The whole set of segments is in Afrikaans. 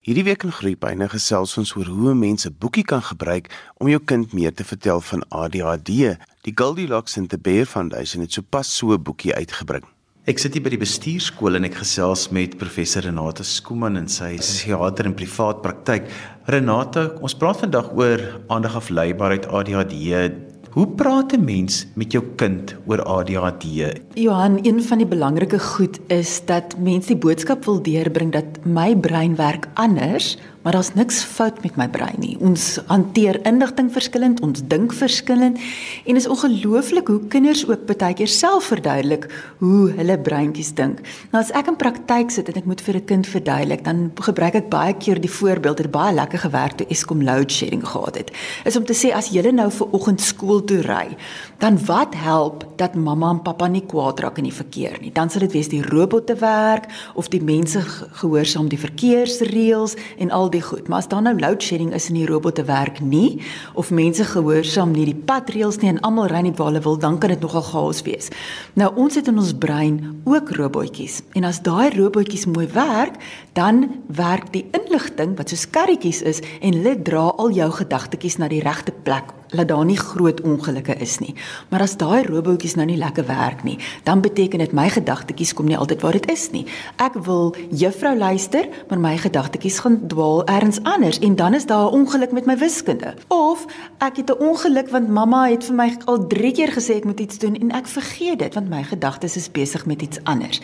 Hierdie week in Groepyne gesels ons oor hoe mense boekie kan gebruik om jou kind meer te vertel van ADHD. Die Goldilocks and the Bear Foundation het sopas so 'n boekie uitgebring. Ek sit hier by die bestuurskool en ek gesels met professor Renate Skooman en sy is psigiater in privaat praktyk. Renate, ons praat vandag oor aandag afleibaarheid ADHD. Hoe praat 'n mens met jou kind oor ADHD? Johan, een van die belangrike goed is dat mense die boodskap wil deurbring dat my brein werk anders maar daar's niks fout met my brein nie. Ons hanteer inligting verskillend, ons dink verskillend en is ongelooflik hoe kinders ook baie keer self verduidelik hoe hulle breintjies dink. Nou as ek in praktyk sit en ek moet vir 'n kind verduidelik, dan gebruik ek baie keer die voorbeeld het baie lekker gewerk toe Eskom load shedding gehad het. Is om te sê as jy nou vir oggend skool toe ry, dan wat help dat mamma en pappa nie kwaad raak in die verkeer nie. Dan sal dit wees die robotte werk of die mense gehoorsaam die verkeersreëls en al die goed. Maar as daar nou load shedding is en die robotte werk nie of mense gehoorsaam nie die padreëls nie en almal ry net waar hulle wil, dan kan dit nogal chaos wees. Nou ons het in ons brein ook robotjies en as daai robotjies mooi werk, dan werk die inligting wat soos karretjies is en hulle dra al jou gedagtetjies na die regte plek laat daar nie groot ongelukke is nie. Maar as daai robotjies nou nie lekker werk nie, dan beteken dit my gedagtetjies kom nie altyd waar dit is nie. Ek wil juffrou luister, maar my gedagtetjies gaan dwaal elders anders en dan is daar 'n ongeluk met my wiskunde. Of ek het 'n ongeluk want mamma het vir my al 3 keer gesê ek moet iets doen en ek vergeet dit want my gedagtes is besig met iets anders.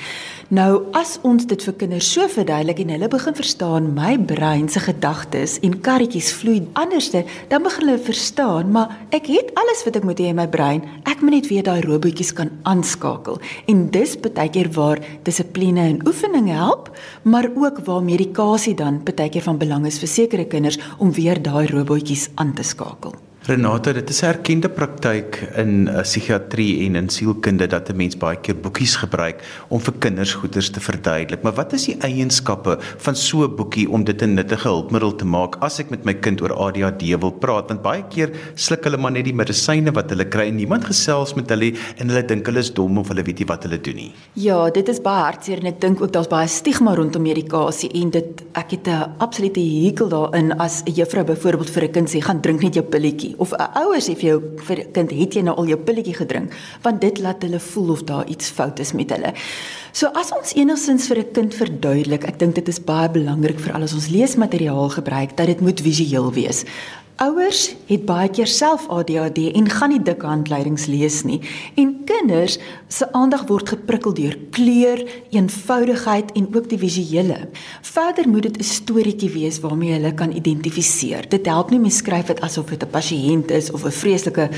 Nou as ons dit vir kinders so verduidelik en hulle begin verstaan my brein se gedagtes en karretjies vloei anderste, dan begin hulle verstaan maar ek het alles wat ek moet hê in my brein. Ek moet net weet daai robotjies kan aanskakel. En dis baie keer waar dissipline en oefening help, maar ook waar medikasie dan baie keer van belang is vir sekere kinders om weer daai robotjies aan te skakel. Renate, dit is 'n erkende praktyk in uh, psigiatrie en in sielkunde dat 'n mens baie keer boekies gebruik om vir kinders goeters te verduidelik. Maar wat is die eienskappe van so 'n boekie om dit 'n nuttige hulpmiddel te maak as ek met my kind oor ADHD wil praat? Want baie keer sluk hulle maar net die medisyne wat hulle kry en niemand gesels met hulle en hulle dink hulle is dom of hulle weet nie wat hulle doen nie. Ja, dit is baie hartseer en ek dink ook daar's baie stigma rondom medikasie en dit ek het 'n absolute hekel daarin as 'n juffrou byvoorbeeld vir 'n kind sê gaan drink net jou pilletjie of 'n ouer sê vir jou vir kind het jy nou al jou pilletjie gedrink want dit laat hulle voel of daar iets fout is met hulle. So as ons enigstens vir 'n kind verduidelik, ek dink dit is baie belangrik vir al ons leesmateriaal gebruik dat dit moet visueel wees. Ouers het baie keer self ADHD en gaan nie dik handleidings lees nie en kinders se aandag word geprikkel deur kleur, eenvoudigheid en ook die visuele. Verder moet dit 'n storieetjie wees waarmee hulle kan identifiseer. Dit help nie om skryf dit asof dit 'n pasiënt is of 'n vreeslike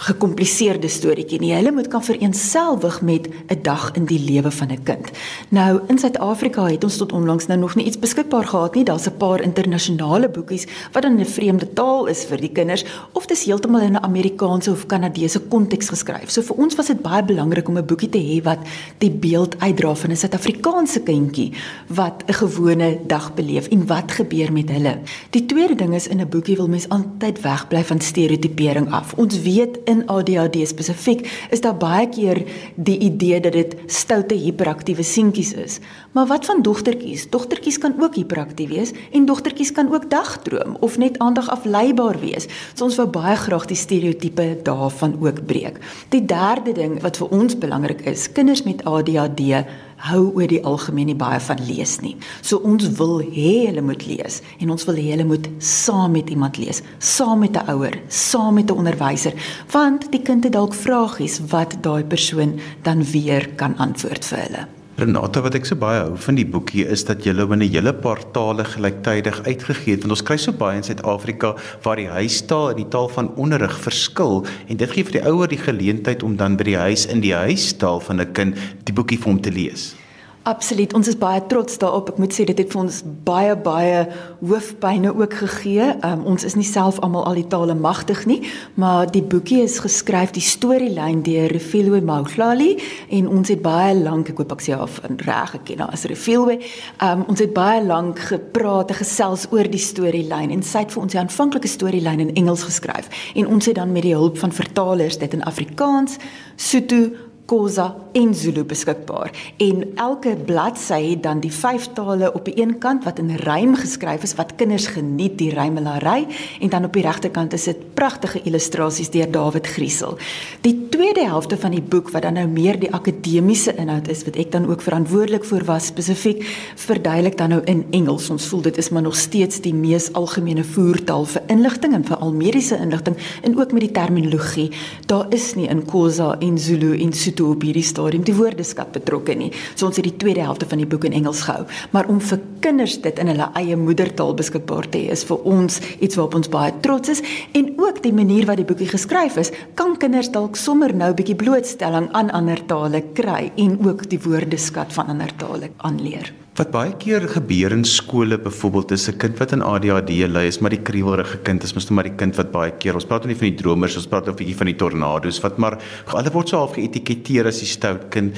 gekompliseerde storieetjie nie. Hulle moet kan vereenselwig met 'n dag in die lewe van 'n kind. Nou in Suid-Afrika het ons tot onlangs nou nog nie iets beskikbaar gehad nie. Daar's 'n paar internasionale boekies wat dan 'n vreemde taal is vir die kinders of dit is heeltemal in 'n Amerikaanse of Kanadese konteks geskryf. So vir ons was dit baie belangrik om 'n boekie te hê wat die beeld uitdra van 'n Suid-Afrikaanse kindjie wat 'n gewone dag beleef en wat gebeur met hulle. Die tweede ding is in 'n boekie wil mens altyd wegbly van stereotipering af. Ons weet in ADHD spesifiek is daar baie keer die idee dat dit stoute hiperaktiewe seentjies is. Maar wat van dogtertjies? Dogtertjies kan ook hiperaktief wees en dogtertjies kan ook dagdroom of net aandag afleibaar wees. So ons wou baie graag die stereotipe daarvan ook breek. Die derde ding wat vir ons belangrik is, kinders met ADHD hou oor die algemeen nie baie van lees nie. So ons wil hê hulle moet lees en ons wil hê hulle moet saam met iemand lees, saam met 'n ouer, saam met 'n onderwyser, want die kind het dalk vragies wat daai persoon dan weer kan antwoord vir hulle. Renata wat ek so baie hou van die boekie is dat jy hulle in 'n hele paar tale gelyktydig uitgegee het want ons kry so baie in Suid-Afrika waar die huistaal en die taal van onderrig verskil en dit gee vir die ouer die geleentheid om dan by die huis in die huistaal van 'n kind die boekie vir hom te lees. Absoluut. Ons is baie trots daarop. Ek moet sê dit het vir ons baie baie hoofpynne ook gegee. Um, ons is nie self almal al die tale magtig nie, maar die boekie is geskryf die storielyn deur Refilwe Mauhlali en ons het baie lank, ek hoop ek sê in reg geken as Refilwe. Um, ons het baie lank gepraat en gesels oor die storielyn en sy het vir ons die aanvanklike storielyn in Engels geskryf en ons het dan met die hulp van vertalers dit in Afrikaans, Sotho Khoza en Zulu beskikbaar. En elke bladsy het dan die vyf tale op die een kant wat in rym geskryf is wat kinders geniet die rymelary en dan op die regterkant is dit pragtige illustrasies deur David Griesel. Die tweede helfte van die boek wat dan nou meer die akademiese inhoud is wat ek dan ook verantwoordelik vir was spesifiek verduidelik dan nou in Engels. Ons voel dit is maar nog steeds die mees algemene voertaal vir inligting en vir al mediese inligting en ook met die terminologie. Daar is nie in Khoza en Zulu en Sotho op hierdie stadium die woordeskat betrokke nie. So ons het die tweede helfte van die boek in Engels gehou, maar om vir kinders dit in hulle eie moedertaal beskikbaar te hê is vir ons iets waarop ons baie trots is en ook die manier wat die boekie geskryf is, kan kinders dalk sommer nou 'n bietjie blootstelling aan ander tale kry en ook die woordeskat van ander tale aanleer. Wat baie keer gebeur in skole byvoorbeeld is 'n kind wat in ADHD ly, is maar die kriewelrige kind, is mos net maar die kind wat baie keer, ons praat nie van die dromers, ons praat 'n bietjie van die tornado's wat maar hulle word so half geetiketeer as die stout kind.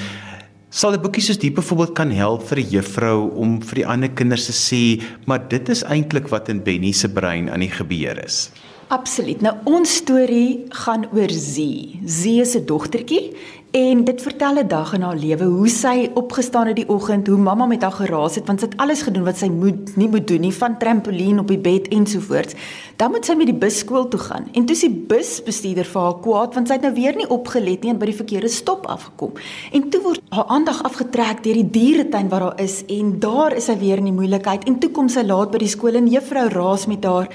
Sal 'n boekie soos die byvoorbeeld kan help vir 'n juffrou om vir die ander kinders te sê, maar dit is eintlik wat in Benny se brein aan die gebeur is. Absoluut. Nou ons storie gaan oor Zee. Zee is 'n dogtertjie En dit vertel 'n dag in haar lewe hoe sy opgestaan het die oggend, hoe mamma met haar geraas het want sy het alles gedoen wat sy moet nie moet doen nie, van trampolien op die bed ensovoorts. Dan moet sy met die bus skool toe gaan. En toe is die busbestuurder vir haar kwaad want sy het nou weer nie opgelet nie en by die verkeerde stop afgekom. En toe word haar aandag afgetrek deur die dieretuin waar haar is en daar is sy weer in die moeilikheid en toe kom sy laat by die skool en juffrou raas met haar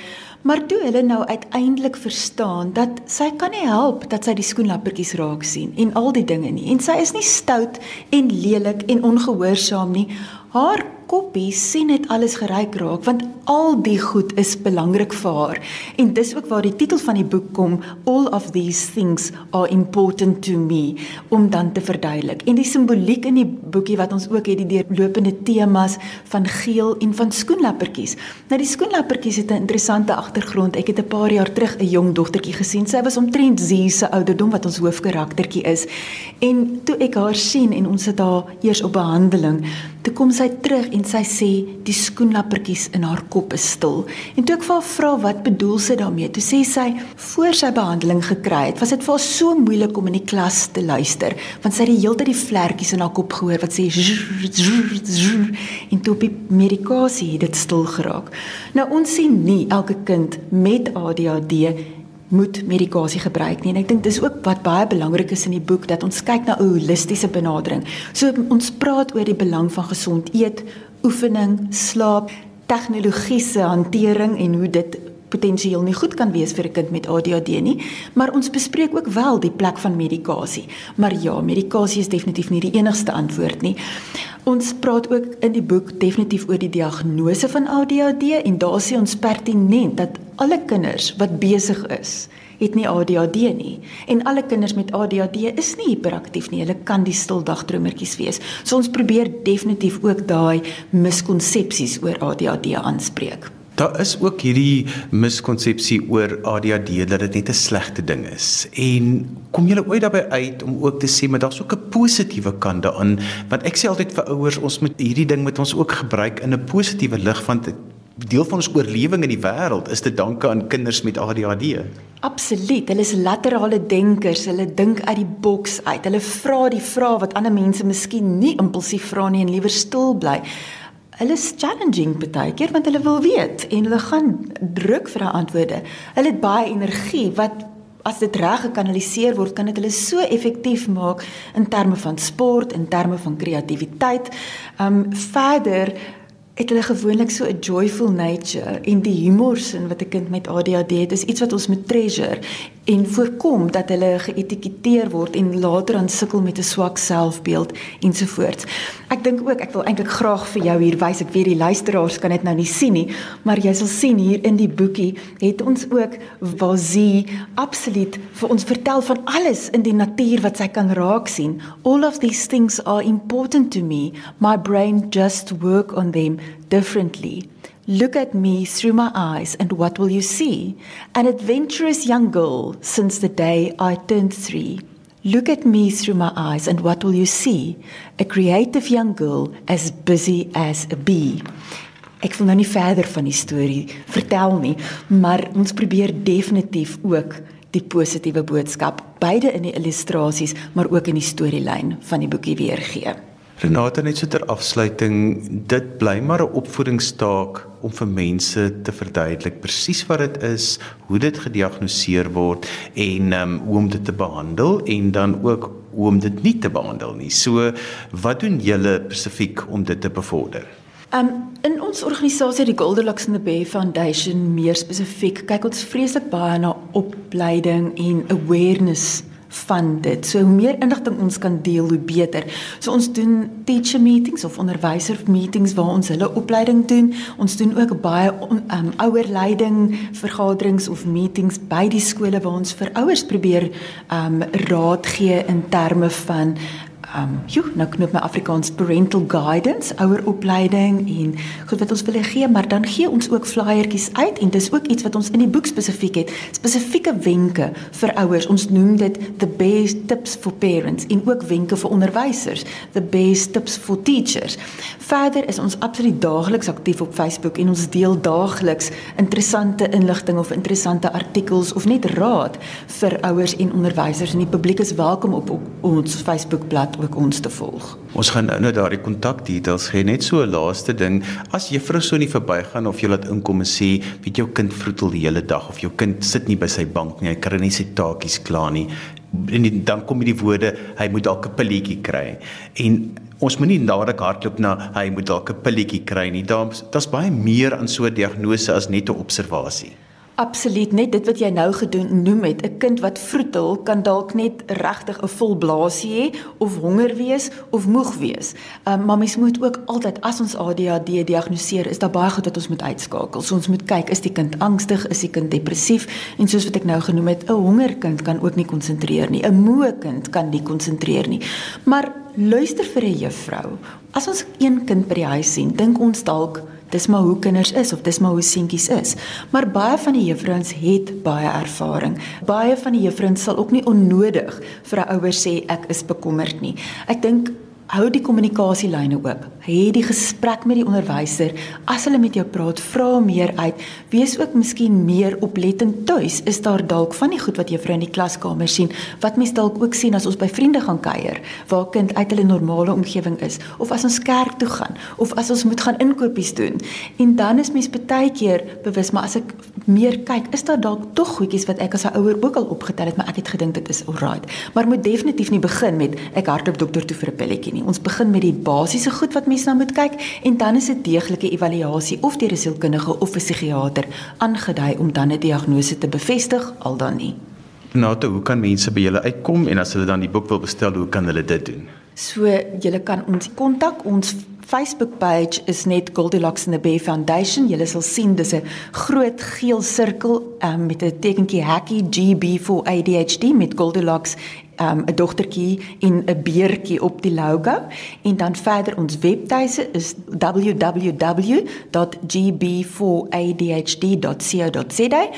Maar toe hulle nou uiteindelik verstaan dat sy kan nie help dat sy die skoenlappertjies raak sien en al die dinge nie en sy is nie stout en lelik en ongehoorsaam nie. Haar koppie sien dit alles geryk raak want al die goed is belangrik vir haar. En dis ook waar die titel van die boek kom all of these things are important to me om dan te verduidelik. En die simboliek in die boekie wat ons ook het die deurlopende temas van geel en van skoenlappertjies. Nou die skoenlappertjies het 'n interessante agtergrond ek het 'n paar jaar terug 'n jong dogtertjie gesien. Sy was omtrent sie se ouderdom wat ons hoofkaraktertjie is. En toe ek haar sien en ons het haar eers op behandeling toe kom sy terug en sy sê die skoenlappertjies in haar kop is stil. En toe ek vir haar vra wat bedoel sy daarmee, toe sê sy voor sy behandeling gekry het, was dit vir haar so moeilik om in die klas te luister, want sy het die hele tyd die vlekkies in haar kop gehoor wat sê en toe op die medikasie het dit stil geraak. Nou ons sien nie elke kind met ADHD moet medikasie gebruik nie. En ek dink dis ook wat baie belangrik is in die boek dat ons kyk na 'n holistiese benadering. So ons praat oor die belang van gesond eet, oefening, slaap, tegnologiese hantering en hoe dit potensieel nie goed kan wees vir 'n kind met ADHD nie, maar ons bespreek ook wel die plek van medikasie. Maar ja, medikasie is definitief nie die enigste antwoord nie. Ons praat ook in die boek definitief oor die diagnose van ADHD en daar sê ons pertinent dat alle kinders wat besig is, het nie ADHD nie. En alle kinders met ADHD is nie hiperaktief nie. Hulle kan die stildagstromertjies wees. So ons probeer definitief ook daai miskonsepsies oor ADHD aanspreek. Daar is ook hierdie miskonsepsie oor ADHD dat dit net 'n slegte ding is. En kom julle ooit daarbey uit om ook te sê maar daar's ook 'n positiewe kant daaraan? Want ek sê altyd vir ouers, ons moet hierdie ding met ons ook gebruik in 'n positiewe lig want deel van ons oorlewing in die wêreld is te danke aan kinders met ADHD. Absoluut. Hulle is laterale denkers. Hulle dink uit die boks uit. Hulle vra die vrae wat ander mense miskien nie impulsief vra nie en liewer stil bly hulle is challenging baie keer want hulle wil weet en hulle gaan druk vir daai antwoorde. Hulle het baie energie wat as dit reg gekanaliseer word, kan dit hulle so effektief maak in terme van sport, in terme van kreatiwiteit. Um verder het hulle gewoonlik so 'n joyful nature en die humorsin wat 'n kind met ADHD het is iets wat ons moet treasure en voorkom dat hulle geetiketeer word en later aan sukkel met 'n swak selfbeeld ensovoorts. Ek dink ook ek wil eintlik graag vir jou hier wys ek weet die luisteraars kan dit nou nie sien nie, maar jy sal sien hier in die boekie het ons ook Wazi absoluut vir ons vertel van alles in die natuur wat sy kan raak sien. All of these things are important to me. My brain just work on them differently. Look at me through my eyes, and what will you see? An adventurous young girl since the day I turned three. Look at me through my eyes, and what will you see? A creative young girl as busy as a bee. Ek wil nou nie verder van die storie vertel nie, maar ons probeer definitief ook die positiewe boodskap beide in die illustrasies maar ook in die storielyn van die boekie weergee. Renata net so ter afsluiting, dit bly maar 'n opvoedingstaak om vir mense te verduidelik presies wat dit is, hoe dit gediagnoseer word en um, hoe om dit te behandel en dan ook hoe om dit nie te behandel nie. So wat doen julle spesifiek om dit te bevorder? Um in ons organisasie die Goldilocks and the Bear Foundation meer spesifiek kyk ons vreeslik baie na opleiding en awareness van dit. So hoe meer inligting ons kan deel, hoe beter. So ons doen teacher meetings of onderwyser meetings waar ons hulle opleiding doen. Ons doen ook baie um ouerleiding vergaderings of meetings by die skole waar ons vir ouers probeer um raad gee in terme van um jo, nou knoop my Afrikaans parental guidance, oueropleiding en goed wat ons wil gee, maar dan gee ons ook flyertjies uit en dis ook iets wat ons in die boek spesifiek het, spesifieke wenke vir ouers. Ons noem dit the best tips for parents en ook wenke vir onderwysers, the best tips for teachers. Verder is ons absoluut daagliks aktief op Facebook en ons deel daagliks interessante inligting of interessante artikels of net raad vir ouers en onderwysers en die publiek is welkom op, op ons Facebookblad ook ons te volg. Ons gaan nou daardie kontakdetails gee net so 'n laaste ding. As juffrou so nie verbygaan of jy laat inkom en sê, weet jou kind vroetel die hele dag of jou kind sit nie by sy bank nie, hy kry nie sy taakies klaar nie. En die, dan kom die woorde, hy moet dalk 'n pilletjie kry. En ons moenie dadelik hardloop na hy moet dalk 'n pilletjie kry nie. Daar's daar's baie meer aan so 'n diagnose as net 'n observasie. Absoluut net dit wat jy nou gedoen noem het 'n kind wat vroetel kan dalk net regtig 'n vol blaasie hê of honger wees of moeg wees. Um, maar mens moet ook altyd as ons ADHD diagnoseer is daar baie goed wat ons moet uitskakel. So ons moet kyk is die kind angstig, is die kind depressief en soos wat ek nou genoem het 'n honger kind kan ook nie konsentreer nie. 'n Moe kind kan nie konsentreer nie. Maar luister vir 'n juffrou. As ons een kind by die huis sien, dink ons dalk dis maar hoe kinders is of dis maar hoe seentjies is. Maar baie van die juffrouens het baie ervaring. Baie van die juffrouens sal ook nie onnodig vir 'n ouer sê ek is bekommerd nie. Ek dink hou die kommunikasielyne oop. Hê die gesprek met die onderwyser. As hulle met jou praat, vra meer uit. Wees ook miskien meer oplettend tuis. Is daar dalk van die goed wat juffrou in die klaskamer sien wat mens dalk ook sien as ons by vriende gaan kuier waar kind uit hulle normale omgewing is of as ons kerk toe gaan of as ons moet gaan inkopies doen. En dan is mens baie keer bewus, maar as ek meer kyk, is daar dalk tog goedjies wat ek as 'n ouer ook al opgetel het, maar ek het gedink dit is alright. Maar moet definitief nie begin met ek hardloop dokter toe vir 'n pilletjie nie. Ons begin met die basiese goed wat mense nou moet kyk en dan is dit deeglike evaluasie of deur 'n sielkundige of 'n psigiater aangedui om dan 'n diagnose te bevestig al dan nie. Nata, hoe kan mense by julle uitkom en as hulle dan die boek wil bestel, hoe kan hulle dit doen? So, julle kan ons kontak. Ons Facebook page is net Goldilocks and the Bear Foundation. Julle sal sien dis 'n groot geel sirkel um, met 'n tekentjie hacky GB vir ADHD met Goldilocks um, 'n dogtertjie en 'n beertjie op die logo en dan verder ons webtuise is www.gb4adhd.co.za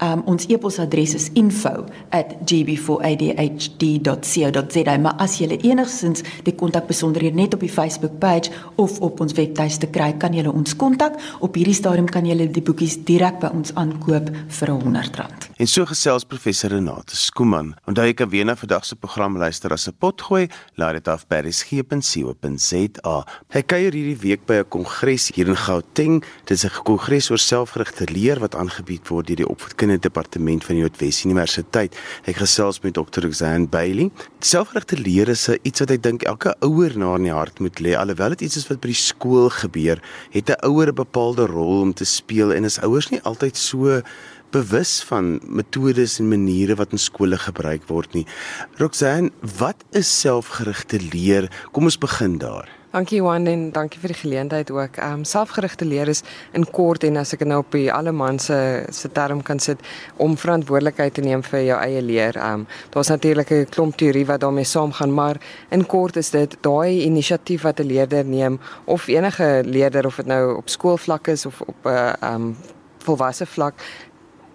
Um, ons e-posadres is info@gb4adhd.co.za. Maar as jy enigsins die kontakbesonderhede net op die Facebook page of op ons webtuiste kry, kan jy ons kontak. Op hierdie stadium kan jy die boekies direk by ons aankoop vir R100. En so gesels professor Renate Skooman. Onthou jy kan weer na vandag se program luister as 'n potgooi. Laat dit af by resgep.co.za. Hy kuier hierdie week by 'n kongres hier in Gauteng. Dit is 'n kongres oor selfgerigte leer wat aangebied word deur die opvoedkundige in die departement van die Noordwes Universiteit. Ek gesels met Dr. Roxanne Bailey. Selfgerigte leer is iets wat ek dink elke ouer na in die hart moet lê. Alhoewel dit iets is wat by die skool gebeur, het 'n ouer 'n bepaalde rol om te speel en is ouers nie altyd so bewus van metodes en maniere wat in skole gebruik word nie. Roxanne, wat is selfgerigte leer? Kom ons begin daar. Dankie Juan en dankie vir die geleentheid ook. Ehm um, selfgerigte leer is in kort en as ek nou op die alle man se se term kan sit om verantwoordelikheid te neem vir jou eie leer. Ehm um, daar's natuurlik 'n klomp teorie wat daarmee saamgaan, maar in kort is dit daai inisiatief wat 'n leerder neem of enige leerder of dit nou op skoolvlak is of op 'n uh, ehm um, volwasse vlak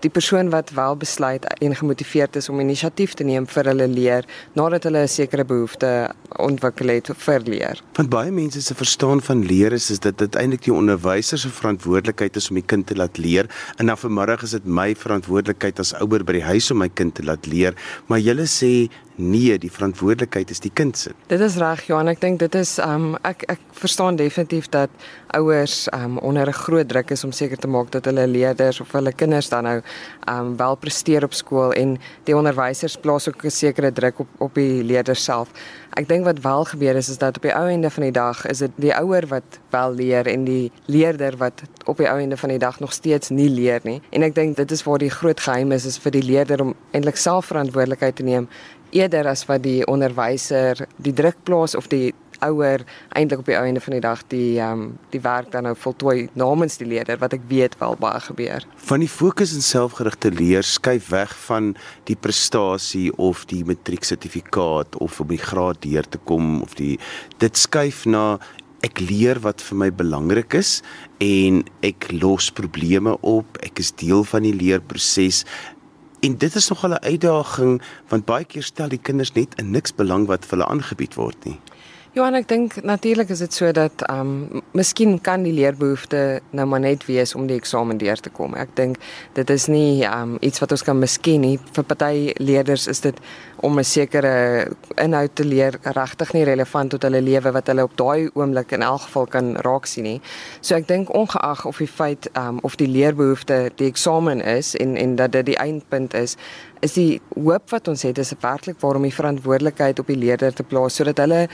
die persoon wat wel besluit en gemotiveerd is om inisiatief te neem vir hulle leer nadat hulle 'n sekere behoefte ontwikkel het vir leer. Want baie mense se verstaan van leer is is dit dit eintlik die onderwyser se verantwoordelikheid is om die kind te laat leer en dan vanmiddag is dit my verantwoordelikheid as ouer by die huis om my kind te laat leer, maar julle sê nee, die verantwoordelikheid is die kind se. Dit is reg, Johan. Ek dink dit is um ek ek verstaan definitief dat ouers um onder 'n groot druk is om seker te maak dat hulle leerders of hulle kinders dan nou um wel presteer op skool en die onderwysers plaas ook 'n sekere druk op op die leerders self. Ek dink wat wel gebeur is is dat op die ou einde van die dag is dit die ouer wat wel leer en die leerder wat op die ou einde van die dag nog steeds nie leer nie. En ek dink dit is waar die groot geheim is is vir die leerder om eintlik self verantwoordelikheid te neem eerder as wat die onderwyser die druk plaas of die ouer eintlik op die einde van die dag die ehm um, die werk dan nou voltooi namens die leerder wat ek weet wel baie gebeur. Van die fokus in selfgerigte leer skuif weg van die prestasie of die matrieksertifikaat of om die graad deur te kom of die dit skuif na ek leer wat vir my belangrik is en ek los probleme op, ek is deel van die leerproses. En dit is nogal 'n uitdaging want baie keer stel die kinders net in niks belang wat vir hulle aangebied word nie. Johan, ek dink natuurlik is dit so dat ehm um, miskien kan die leerbehoefte nou maar net wees om die eksamen deur te kom. Ek dink dit is nie ehm um, iets wat ons kan miskien nie. Vir party leerders is dit om 'n sekere inhoud te leer regtig nie relevant tot hulle lewe wat hulle op daai oomblik in elk geval kan raak sien nie. So ek dink ongeag of die feit ehm um, of die leerbehoefte die eksamen is en en dat dit die eindpunt is, is die hoop wat ons het is werklik waarom die verantwoordelikheid op die leerder te plaas sodat hulle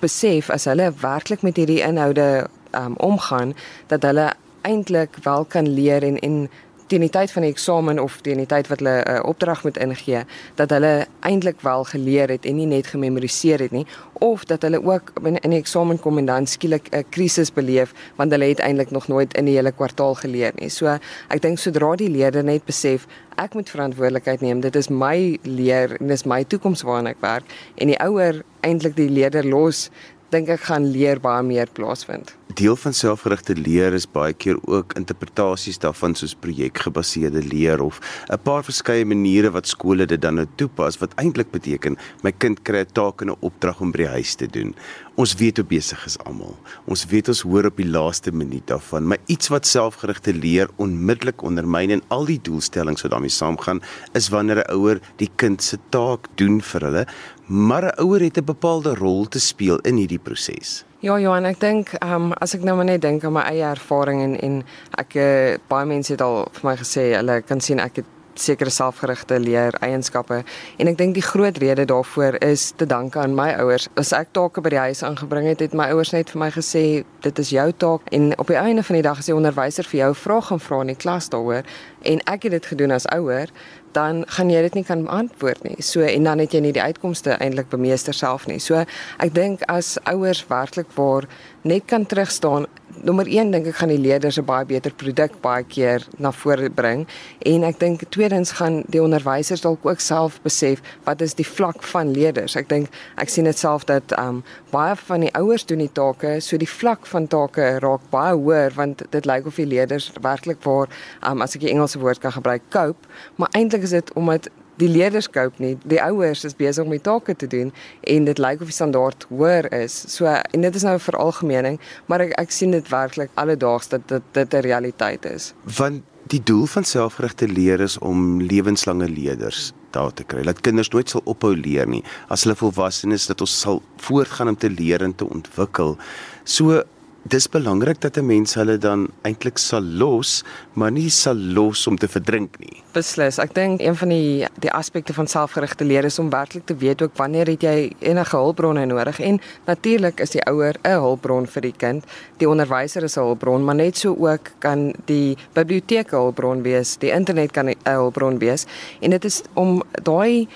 besef as hulle werklik met hierdie inhoude um, omgaan dat hulle eintlik wel kan leer en en teen die tyd van die eksamen of teen die tyd wat hulle 'n uh, opdrag moet ingee dat hulle eintlik wel geleer het en nie net gememoriseer het nie of dat hulle ook in, in die eksamen kom en dan skielik 'n krisis beleef want hulle het eintlik nog nooit in die hele kwartaal geleer nie. So ek dink sodra die leerder net besef ek moet verantwoordelikheid neem, dit is my leer en dis my toekoms waarna ek werk en die ouer eintlik die leerder los dink ek gaan leer baie meer plaasvind. Deel van selfgerigte leer is baie keer ook interpretasies daarvan soos projekgebaseerde leer of 'n paar verskeie maniere wat skole dit dan nou toepas wat eintlik beteken my kind kry 'n taak en 'n opdrag om by die huis te doen. Ons weet hoe besig is almal. Ons weet ons hoor op die laaste minuut daarvan, maar iets wat selfgerigte leer onmiddellik ondermyn en al die doelstellings wat daarmee saamgaan is wanneer 'n ouer die kind se taak doen vir hulle, maar 'n ouer het 'n bepaalde rol te speel in hierdie proses. Ja, Johan, ek dink, ehm um, as ek nou maar net dink aan my eie ervaring en en ek uh, baie mense het al vir my gesê hulle kan sien ek het sekere selfgerigte leer eienskappe en ek dink die groot rede daarvoor is te danke aan my ouers. As ek take by die huis aangebring het, het my ouers net vir my gesê dit is jou taak en op die einde van die dag as die onderwyser vir jou vra gaan vra in die klas daaroor en ek het dit gedoen as ouer, dan gaan jy dit nie kan beantwoord nie. So en dan het jy nie die uitkomste eintlik bemeester self nie. So ek dink as ouers werklik waar net kan terugstaan nommer 1 dink ek gaan die leerders 'n baie beter produk baie keer na vore bring en ek dink tweedens gaan die onderwysers dalk ook self besef wat is die vlak van leerders. Ek dink ek sien dit self dat um baie van die ouers doen die take, so die vlak van take raak baie hoër want dit lyk of die leerders werklik waar um as ek die Engelse woord kan gebruik cope, maar eintlik is dit omdat die leerders koop nie. Die ouers is besig om die take te doen en dit lyk of die standaard hoër is. So en dit is nou 'n veralgemening, maar ek ek sien dit werklik alledaags dat dit dit 'n realiteit is. Want die doel van selfgerigte leer is om lewenslange leerders daar te kry. Dat kinders nooit sal ophou leer nie. As hulle volwasse is, dat ons sal voortgaan om te leer en te ontwikkel. So dis belangrik dat 'n mens hulle dan eintlik sal los, maar nie sal los om te verdrink nie. Beslis. Ek dink een van die die aspekte van selfgerigte leer is om werklik te weet ook wanneer het jy enige hulpbronne nodig en natuurlik is die ouer 'n hulpbron vir die kind. Die onderwyser is 'n hulpbron, maar net so ook kan die biblioteek 'n hulpbron wees, die internet kan 'n hulpbron wees en dit is om daai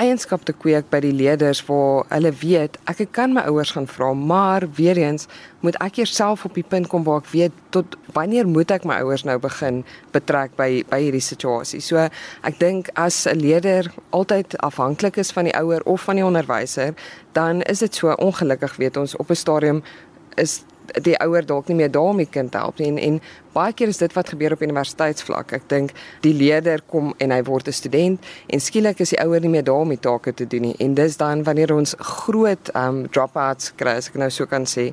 eienskap te kweek by die leerders waar hulle weet ek kan my ouers gaan vra maar weer eens moet ek jouself op die punt kom waar ek weet tot wanneer moet ek my ouers nou begin betrek by by hierdie situasie. So ek dink as 'n leerder altyd afhanklik is van die ouer of van die onderwyser, dan is dit so ongelukkig weet ons op 'n stadium is die ouer dalk nie meer daarmee kind help nie en, en baie keer is dit wat gebeur op universiteitsvlak. Ek dink die leerder kom en hy word 'n student en skielik is die ouer nie meer daar om die take te doen nie en dis dan wanneer ons groot um dropouts kry, as ek nou so kan sê,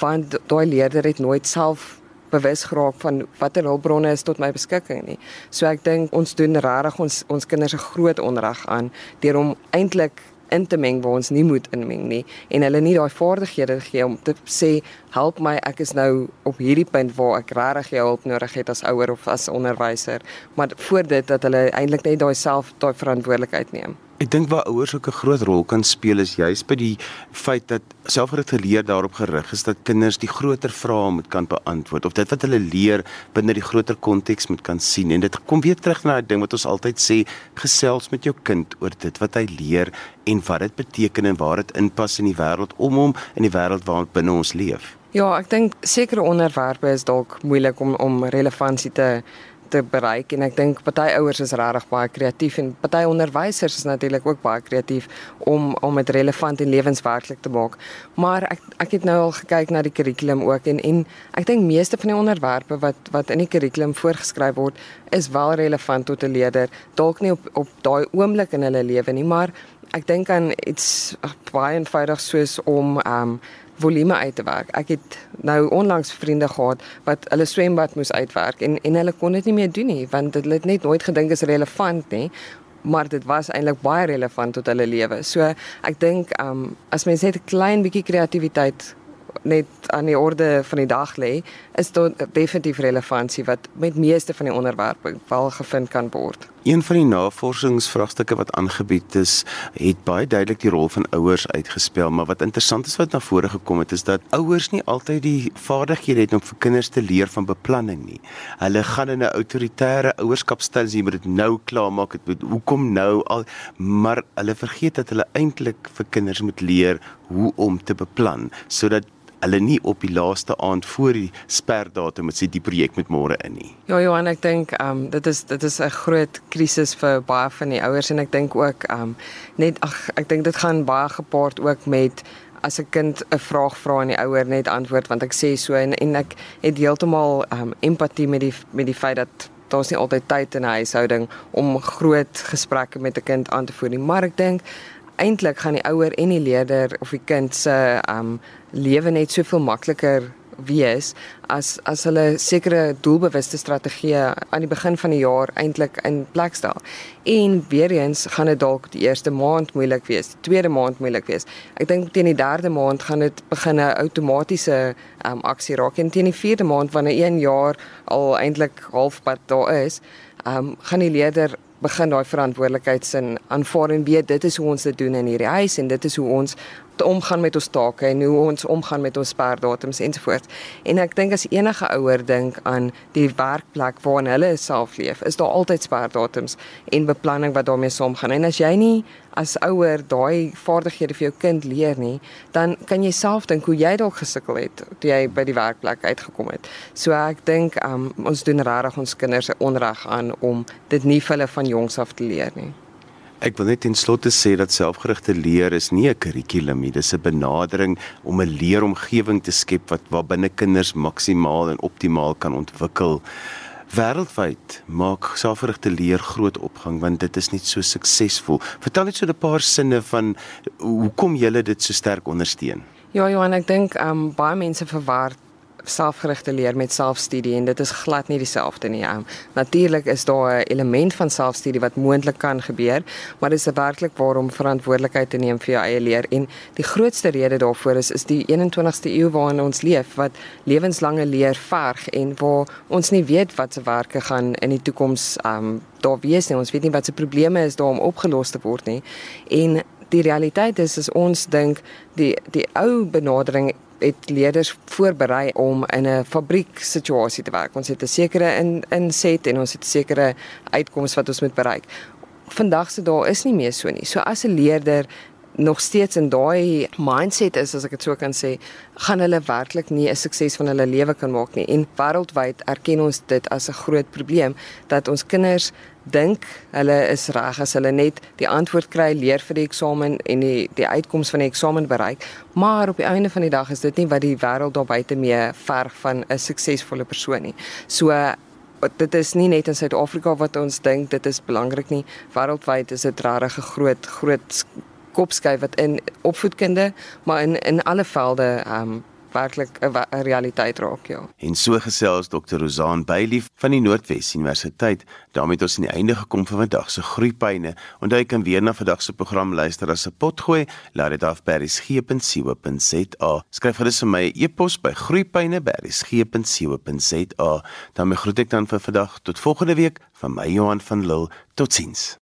want daai leerder het nooit self bewus geraak van watter hulpbronne is tot my beskikking nie. So ek dink ons doen regtig ons ons kinders 'n groot onreg aan deur om eintlik in te meng waar ons nie moet inmeng nie en hulle nie daai vaardighede gee om te sê help my ek is nou op hierdie punt waar ek regtig jou hulp nodig het as ouer of as onderwyser. Maar voor dit dat hulle eintlik net daai self daai verantwoordelikheid neem Ek dink waar ouers ook 'n groot rol kan speel is juis by die feit dat selfgerigte leer daarop gerig is dat kinders die groter vrae moet kan beantwoord of dit wat hulle leer binne die groter konteks moet kan sien en dit kom weer terug na 'n ding wat ons altyd sê gesels met jou kind oor dit wat hy leer en wat dit beteken en waar dit inpas in die wêreld om hom in die wêreld waarin binne ons leef. Ja, ek dink sekere onderwerpe is dalk moeilik om om relevantie te te bereik en ek dink party ouers is regtig baie kreatief en party onderwysers is natuurlik ook baie kreatief om om dit relevant en lewenswerklik te maak. Maar ek ek het nou al gekyk na die kurrikulum ook en en ek dink meeste van die onderwerpe wat wat in die kurrikulum voorgeskryf word is wel relevant tot 'n leerder, dalk nie op op daai oomblik in hulle lewe nie, maar ek dink aan iets baie eenvoudig soos om ehm um, volume uit te werk. Ek het nou onlangs vriende gehad wat hulle swembad moes uitwerk en en hulle kon dit nie meer doen nie want hulle het net nooit gedink is relevant nie maar dit was eintlik baie relevant tot hulle lewe. So ek dink um as mens net 'n klein bietjie kreatiwiteit net aan die orde van die dag lê, is dit definitief relevantie wat met meeste van die onderwerpe wel gevind kan word. Een van die navorsingsvraagstukke wat aangebied is, het baie duidelik die rol van ouers uitgespel, maar wat interessant is wat na vore gekom het is dat ouers nie altyd die vaardighede het om vir kinders te leer van beplanning nie. Hulle gaan in 'n autoritaire ouerskapstyl sien met dit nou klaar maak, dit hoekom nou al, maar hulle vergeet dat hulle eintlik vir kinders moet leer hoe om te beplan sodat hulle nie op die laaste aand voor die sperdatum moet sê die projek met môre in nie. Ja Johan, ek dink ehm um, dit is dit is 'n groot krisis vir baie van die ouers en ek dink ook ehm um, net ag ek dink dit gaan baie gepaard ook met as 'n kind 'n vraag vra en die ouer net antwoord want ek sê so en en ek het heeltemal ehm um, empatie met die met die feit dat daar's nie altyd tyd in 'n huishouding om groot gesprekke met 'n kind aan te voer nie, maar ek dink eintlik gaan die ouer en die leerder of die kind se um lewe net soveel makliker wees as as hulle sekere doelbewuste strategieë aan die begin van die jaar eintlik in plek stel. En weer eens gaan dit dalk die eerste maand moeilik wees, die tweede maand moeilik wees. Ek dink teen die derde maand gaan dit begin 'n outomatiese um, aksie raak en teen die vierde maand wanneer 1 jaar al eintlik halfpad daar is, um, gaan die leerder begin daai verantwoordelikheidsin aanvaar en weet dit is hoe ons dit doen in hierdie huis en dit is hoe ons omgaan met ons take en hoe ons omgaan met ons sperdatums ensovoorts. En ek dink as enige ouer dink aan die werkplek waarin hulle self leef, is daar altyd sperdatums en beplanning wat daarmee saamgaan. En as jy nie as ouer daai vaardighede vir jou kind leer nie, dan kan jy self dink hoe jy dalk gesukkel het toe jy by die werkplek uitgekom het. So ek dink um, ons doen regtig ons kinders 'n onreg aan om dit nie vir hulle van jongs af te leer nie. Ek wil net ten slotte sê dat selfgerigte leer is nie 'n kurrikulum nie, dis 'n benadering om 'n leeromgewing te skep wat waarbinne kinders maksimaal en optimaal kan ontwikkel. Wêreldwyd maak selfgerigte leer groot opgang want dit is net so suksesvol. Vertel net so 'n paar sinne van hoekom julle dit so sterk ondersteun. Ja Johan, ek dink um baie mense verwar selfgerigte leer met selfstudie en dit is glad nie dieselfde nie. Um, Natuurlik is daar 'n element van selfstudie wat moontlik kan gebeur, maar dit is werklik waarom verantwoordelikheid te neem vir jou eie leer en die grootste rede daarvoor is is die 21ste eeu waarin ons leef wat lewenslange leer verg en waar ons nie weet wat se werke gaan in die toekoms um daar wees nie. Ons weet nie wat se probleme is daar om opgelos te word nie. En die realiteit is is ons dink die die ou benadering het leerders voorberei om in 'n fabriek situasie te werk. Ons het 'n sekere in inset en ons het 'n sekere uitkoms wat ons moet bereik. Vandag se daar is nie meer so nie. So as 'n leerder nog steeds in daai mindset is as ek dit so kan sê, gaan hulle werklik nie 'n sukses van hulle lewe kan maak nie. En wêreldwyd erken ons dit as 'n groot probleem dat ons kinders dink hulle is reg as hulle net die antwoord kry, leer vir die eksamen en die die uitkoms van die eksamen bereik, maar op die einde van die dag is dit nie wat die wêreld daar buite mee verg van 'n suksesvolle persoon nie. So dit is nie net in Suid-Afrika wat ons dink dit is belangrik nie. Wêreldwyd is dit regtig 'n groot groot kopskuif wat in opvoedkunde, maar in in alle velde um werklik 'n realiteit raak, ja. En so gesels Dr. Rosaan Bailey van die Noordwes Universiteit. daarmee het ons aan die einde gekom van vandag se groeipyne. Onthou jy kan weer na vandag se program luister as 'n potgooi. Laat dit af by resgep.co.za. Skryf gerus vir my 'n e e-pos by groeipyne@resgep.co.za. Dan groet ek dan vir vandag tot volgende week van my Johan van Lille. Totsiens.